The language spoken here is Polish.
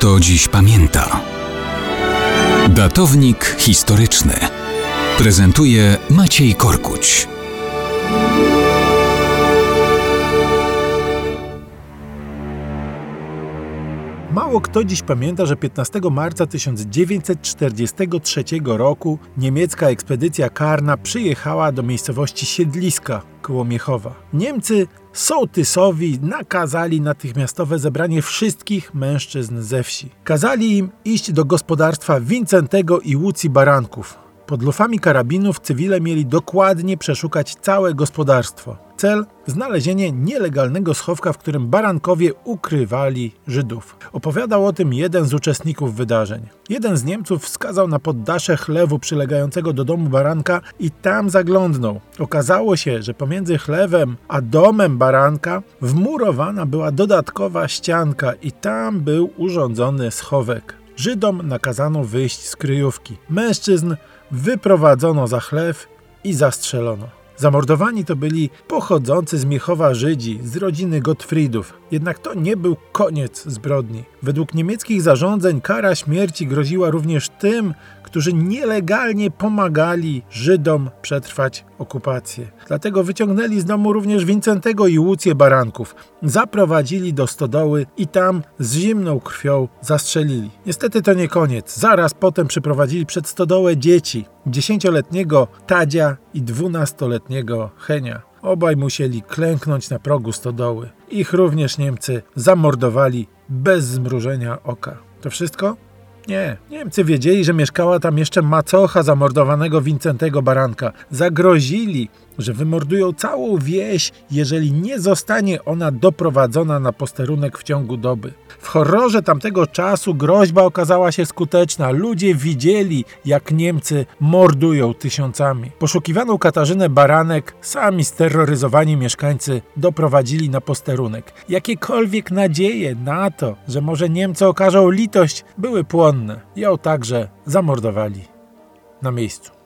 kto dziś pamięta. Datownik historyczny prezentuje Maciej Korkuć. Mało kto dziś pamięta, że 15 marca 1943 roku niemiecka ekspedycja karna przyjechała do miejscowości Siedliska koło Miechowa. Niemcy sołtysowi nakazali natychmiastowe zebranie wszystkich mężczyzn ze wsi. Kazali im iść do gospodarstwa Wincentego i Łucji Baranków. Pod lufami karabinów cywile mieli dokładnie przeszukać całe gospodarstwo. Cel znalezienie nielegalnego schowka, w którym barankowie ukrywali Żydów. Opowiadał o tym jeden z uczestników wydarzeń. Jeden z Niemców wskazał na poddasze chlewu przylegającego do domu baranka i tam zaglądnął. Okazało się, że pomiędzy chlewem a domem baranka wmurowana była dodatkowa ścianka i tam był urządzony schowek. Żydom nakazano wyjść z kryjówki. Mężczyzn wyprowadzono za chlew i zastrzelono. Zamordowani to byli pochodzący z Miechowa Żydzi, z rodziny Gottfriedów. Jednak to nie był koniec zbrodni. Według niemieckich zarządzeń kara śmierci groziła również tym, którzy nielegalnie pomagali Żydom przetrwać okupację. Dlatego wyciągnęli z domu również Wincentego i Łucję Baranków. Zaprowadzili do stodoły i tam z zimną krwią zastrzelili. Niestety to nie koniec. Zaraz potem przyprowadzili przed stodołę dzieci. Dziesięcioletniego Tadzia i dwunastoletniego Henia. Obaj musieli klęknąć na progu stodoły. Ich również Niemcy zamordowali bez zmrużenia oka. To wszystko? Nie. Niemcy wiedzieli, że mieszkała tam jeszcze macocha zamordowanego Wincentego Baranka. Zagrozili, że wymordują całą wieś, jeżeli nie zostanie ona doprowadzona na posterunek w ciągu doby. W horrorze tamtego czasu groźba okazała się skuteczna. Ludzie widzieli, jak Niemcy mordują tysiącami. Poszukiwaną Katarzynę Baranek sami steroryzowani mieszkańcy doprowadzili na posterunek. Jakiekolwiek nadzieje na to, że może Niemcy okażą litość, były płonne. Ją także zamordowali na miejscu.